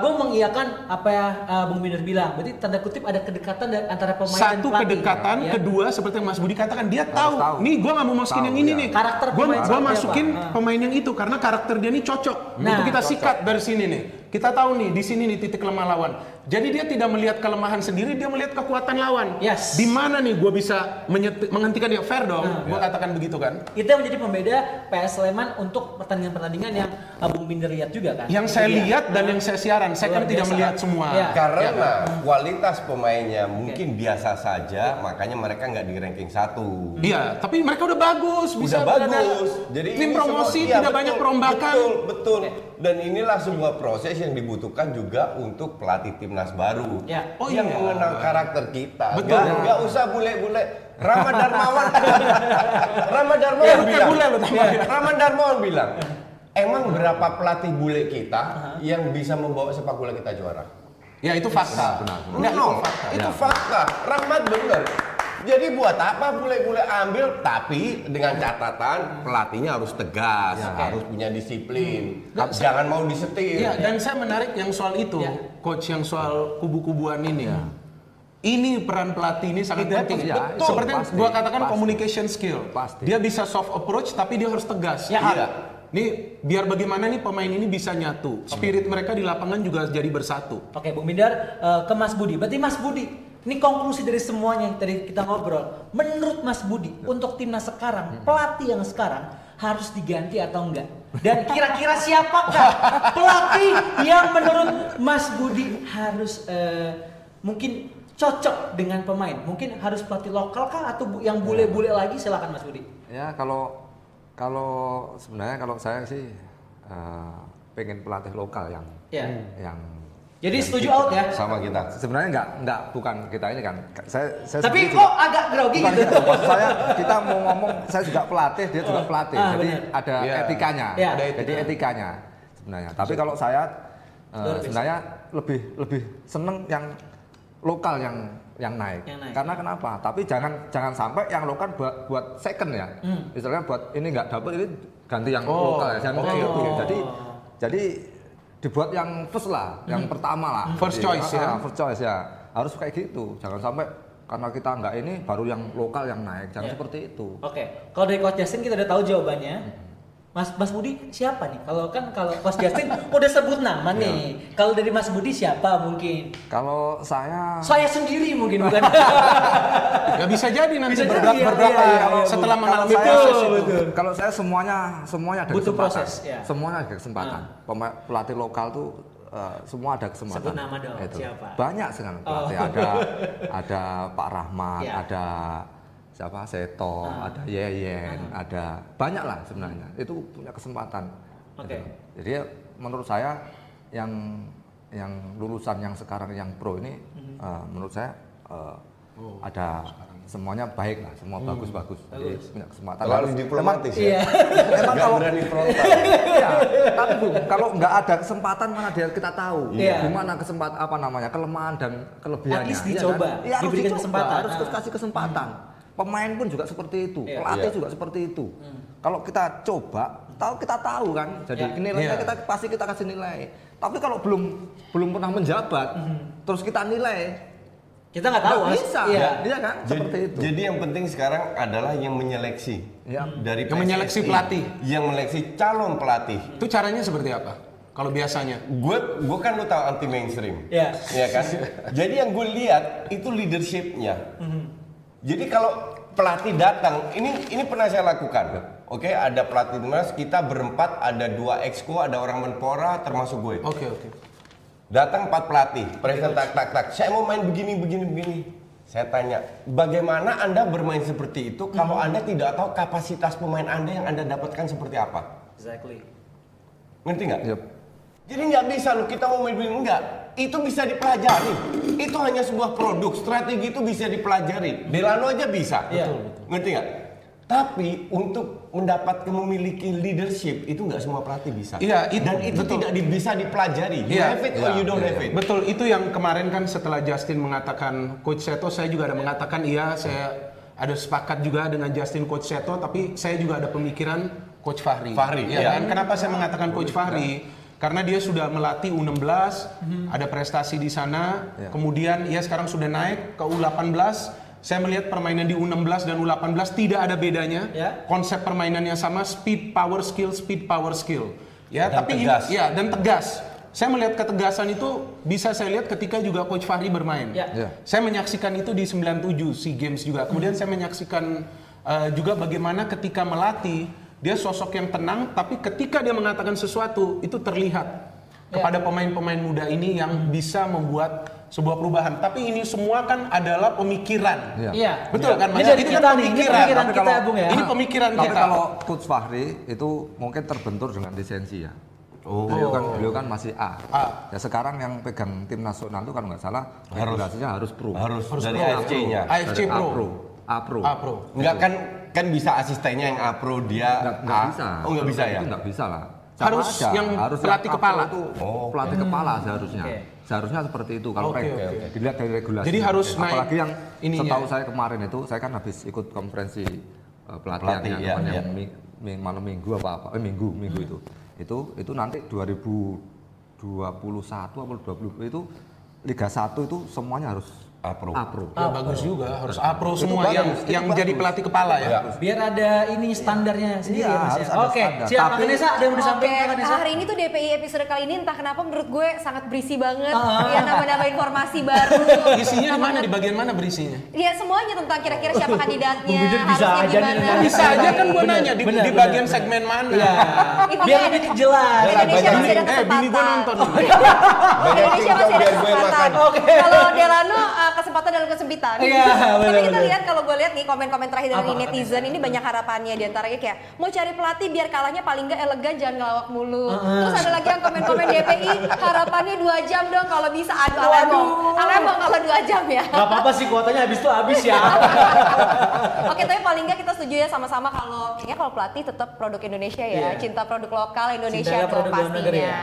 gue mengiyakan apa ya uh, Bung Binder bilang. Berarti tanda kutip ada kedekatan antara pemain dan Satu pelatih. kedekatan, ya. kedua seperti yang Mas Budi katakan dia tahu. tahu. Nih gua nggak mau masukin Tahu, yang ini ya. nih. Karakter gua, pemain seperti masukin apa? Ah. pemain yang itu karena karakter dia nih cocok. Nah, Untuk kita cocok. sikat dari sini nih. Kita tahu nih di sini nih titik lemah lawan. Jadi dia tidak melihat kelemahan sendiri, dia melihat kekuatan lawan. Yes. Di mana nih gua bisa menghentikan dia fair dong. Nah. Gua katakan begitu kan. Itu yang menjadi pembeda PS Sleman untuk pertandingan-pertandingan yang Bung Binder lihat juga kan. Yang saya dia. lihat dan yang saya siaran, saya Luar kan tidak biasa. melihat semua. Iya. Karena kualitas pemainnya mungkin biasa saja, makanya mereka nggak di ranking satu. Iya, tapi mereka udah bagus, bisa Udah bagus. Jadi tim ini promosi semua- iya, tidak betul, banyak perombakan. Betul, betul. Dan inilah sebuah proses yang dibutuhkan juga untuk pelatih timnas baru. Ya. Oh yang iya. mengenal karakter kita. Betul. Nggak, nggak usah bule-bule. Rama Darmawan. Rama Darmawan Ya, bilang. bule ya. Rama Darmawan bilang. Emang berapa pelatih bule kita yang bisa membawa sepak bola kita juara? Ya itu fakta. Benar, benar. Enggak, itu Nol. fakta. Itu Ya. fakta. Rahmat bener. Jadi buat apa bule-bule ambil tapi dengan catatan pelatihnya harus tegas, harus punya disiplin, jangan mau disetir. Iya, dan saya menarik yang soal itu, Ya. coach yang soal kubu-kubuan ini ya. Ini peran pelatih ini sangat Iya, penting. iya, Betul. itu Seperti yang gua katakan pasti. communication skill. Pasti. Dia bisa soft approach tapi dia harus tegas. Ya. Iya. Nih biar bagaimana nih pemain ini bisa nyatu. Spirit mereka di lapangan juga jadi bersatu. Oke, Bung Binder uh, ke Mas Budi. Berarti Mas Budi, ini konklusi dari semuanya yang tadi kita ngobrol. Menurut Mas Budi, untuk timnas sekarang, pelatih yang sekarang harus diganti atau enggak? Dan kira-kira siapakah pelatih yang menurut Mas Budi harus uh, mungkin cocok dengan pemain? Mungkin harus pelatih lokal kah atau yang bule-bule lagi? Silakan Mas Budi. Ya kalau kalau sebenarnya kalau saya sih eh, pengen pelatih lokal yang Ya. yang Jadi setuju out ya? Sama kita. sebenarnya nggak nggak bukan kita ini kan saya saya Tapi kok juga- agak grogi gitu? gitu. Maksud saya kita mau ngomong saya juga pelatih dia juga pelatih Ah, jadi benar. ada Iya. etikanya Iya. Ada jadi etikanya sebenarnya tapi kalau saya eh, biasa. sebenarnya lebih lebih seneng yang lokal yang yang naik. Yang naik. karena kenapa tapi jangan jangan sampai yang lokal buat buat second ya Hmm. istilahnya buat ini nggak dapet ini ganti yang Oh, lokal ya jangan oke, kayak gitu oke. jadi jadi dibuat yang first lah, yang pertama lah. First Jadi, choice ya. ah, First choice ya. Harus kayak gitu. Jangan sampai karena kita nggak ini baru yang lokal yang naik. Jangan Ya. seperti itu. Oke, kalau dari Coach Justin kita udah tahu jawabannya. Mas Mas Budi siapa nih? Kalau kan kalau Coach Justin udah sebut nama nih. Kalau dari Mas Budi siapa mungkin? Kalau saya Saya sendiri mungkin bukan. Ya bisa jadi nanti Bisa jadi, iya, berbelakang iya, kalau iya, setelah mengalami saya, proses itu. Kalau saya semuanya semuanya ada Butuh kesempatan. proses, ya. Semuanya ada kesempatan. Pema- Pelatih lokal tuh eh, semua ada kesempatan. Sebut nama dong, Itu. siapa? Banyak sekali Oh. pelatih. Ada ada Pak Rahmat, Ya. ada siapa Seto, Ah. ada Yeyen, ada banyak lah sebenarnya. Itu punya kesempatan. Oke. Gitu. Jadi ya, menurut saya yang yang lulusan yang sekarang yang pro ini Mhm. eh, menurut saya eh, Oh. ada semuanya baik lah, semua Hmm. bagus-bagus. Jadi punya kesempatan. Terlalu Harus- diplomatis Iya. ya. Memang Nggak kalau berani frontal. Iya, tapi Bu, kalau nggak ada kesempatan mana dia kita tahu Iya. gimana kesempatan apa namanya kelemahan dan kelebihannya. At least Iya dicoba, kan? Iya, harus diberikan dicoba, kesempatan. harus Ah. kasih kesempatan. Pemain pun juga seperti itu, Iya. pelatih Iya. juga seperti itu. Kalau kita coba, tahu kita tahu kan. Jadi Iya. nilainya Iya. kita pasti kita kasih nilai. Tapi kalau belum belum pernah menjabat, terus kita nilai, Kita nggak tahu. nggak bisa, Iya. iya kan? Seperti Jadi, itu. jadi yang penting sekarang adalah yang menyeleksi Ya. dari Yang menyeleksi pelatih. yang menyeleksi calon pelatih. Itu caranya seperti apa? Kalau biasanya? Gue gue kan lu tahu anti mainstream, Iya. ya kan? Jadi yang gue lihat itu leadershipnya. Mhm. Jadi kalau pelatih datang, ini ini pernah saya lakukan. Oke, ada pelatih timnas, kita berempat, ada dua exco, ada orang menpora, termasuk gue. Oke oke. Datang empat pelatih, presiden tak tak tak. Saya mau main begini begini begini. Saya tanya, bagaimana anda bermain seperti itu kalau anda tidak tahu kapasitas pemain anda yang anda dapatkan seperti apa? Exactly. Ngerti nggak? Yep. Jadi nggak bisa lu kita mau main enggak. Itu bisa dipelajari. Itu hanya sebuah produk. Strategi itu bisa dipelajari. Delano aja bisa. Iya. Ngerti nggak? Tapi untuk mendapatkan memiliki leadership itu nggak semua pelatih bisa. Iya, itu- dan itu betul. tidak di- bisa dipelajari. You Iya, have it or iya, you don't iya, have iya. it. Betul, itu yang kemarin kan setelah Justin mengatakan Coach Seto, saya juga ada mengatakan iya, saya ada sepakat juga dengan Justin Coach Seto, tapi saya juga ada pemikiran Coach Fahri. Fahri, ya iya. kan? Kenapa saya mengatakan Coach Fahri? Karena dia sudah melatih U16, ada prestasi di sana, Iya. kemudian ia sekarang sudah naik ke U18. Saya melihat permainan di U16 dan U18 tidak ada bedanya. Ya. Konsep permainannya sama, speed, power, skill, speed, power, skill. Ya, Dan tapi ini- ya dan tegas. Saya melihat ketegasan itu bisa saya lihat ketika juga Coach Fahri bermain. Ya. Ya. Saya menyaksikan itu di 97 SEA Games juga. Kemudian saya menyaksikan uh, juga bagaimana ketika melatih dia sosok yang tenang, tapi ketika dia mengatakan sesuatu itu terlihat kepada pemain-pemain muda ini yang bisa membuat sebuah perubahan. Tapi ini semua kan adalah pemikiran. Iya. Iya. Betul kan? Ini Mas? dari Itu kita kan nih, ini pemikiran. pemikiran Tapi kita, kalau- Bung ya. Ini pemikiran Tapi kita. kalau Coach Fahri itu mungkin terbentur dengan lisensi ya. Oh. Beliau kan beliau kan masih A. A. Ya sekarang yang pegang tim nasional itu kalau nggak salah regulasinya harus pro. Harus dari pro. AFC-nya. AFC Dari A Pro. pro. A pro. A Pro. Enggak kan kan bisa asistennya yang A Pro dia Nggak, nggak A. bisa. Oh nggak bisa ya? Itu nggak bisa lah. Harus yang pelatih A pro kepala. Itu Oh. pelatih kepala seharusnya. Oke. Seharusnya seperti itu kalau reg- oke. dilihat dari regulasi. Jadi harus naik Apalagi yang ininya. setahu saya kemarin itu saya kan habis ikut konferensi uh, pelatihan Pelatih, yang, iya, namanya iya. mi- mi- malam minggu apa apa eh minggu minggu itu itu itu nanti 2021 atau 20 itu Liga 1 itu semuanya harus A Pro. A Pro. Ya bagus juga, harus A Pro Itu semua bagus, yang itu yang bagus. jadi pelatih kepala ya. Biar ada ini standarnya sendiri Iya, ya Mas harus ya. ada Oke, siap. Tapi- Kak Nesa ada yang mau Oke, disampaikan Kak Nesa? hari ini tuh DPI episode kali ini entah kenapa menurut gue sangat berisi banget. Ya nama-nama informasi baru. Isinya di mana? Di bagian mana berisinya? Ya semuanya tentang kira-kira siapa kandidatnya, bisa harusnya aja nih gimana. Bisa aja kan Bener, nanya di, bener, di bener, bagian bener. segmen mana. Iya. Biar lebih jelas. Indonesia masih ada Eh, bini gua kesempatan. nonton. Indonesia masih ada gue kesempatan. Kalau Delano uh, kesempatan dalam kesempitan. Iya, Tapi kita lihat kalau gue lihat nih komen-komen terakhir dari Apa, netizen ini banyak harapannya di antaranya kayak mau cari pelatih biar kalahnya paling nggak elegan jangan ngelawak mulu. Terus ada lagi yang komen-komen DPI harapannya dua jam dong kalau bisa. Aduh, alemong, alemong kalau dua jam ya. Gak apa-apa sih kuotanya habis itu habis ya. Oke, tapi paling nggak kita setuju ya sama-sama kalau kayaknya kalau pelatih tetap produk Indonesia ya, Iya. cinta produk lokal Indonesia Cinta dong produk dalam pastinya. negeri ya.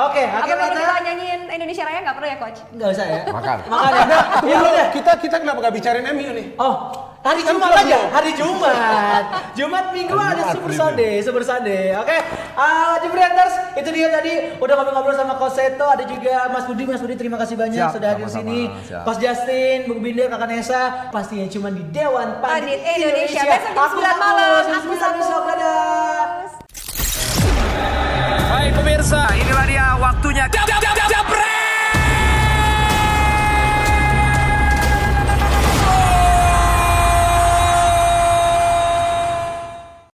Oke, perlu kata- kita nyanyiin Indonesia Raya nggak perlu ya coach? Enggak usah ya. Makan. Makan ya. Ya udah. kita kita kenapa gak bicarain MU nih? Oh, Hari Kan Jumat aja, hari Jumat. Jumat Minggu ada Jumat, Super belum. Sunday, Super Sunday. Oke, uh, Jebrianters, itu dia tadi udah ngobrol-ngobrol sama Coach Seto, ada juga Mas Budi. Mas Budi terima kasih banyak Siap, sudah hadir sini. siap. Coach Justin, Bung Binder, Kakak Nesa, pastinya cuma di Dewan Pandit Indonesia. Besok jam Aku 9 malam. Aku 9 besok, dadah. Baik pemirsa, inilah dia waktunya. Jab, jab, jab, jab,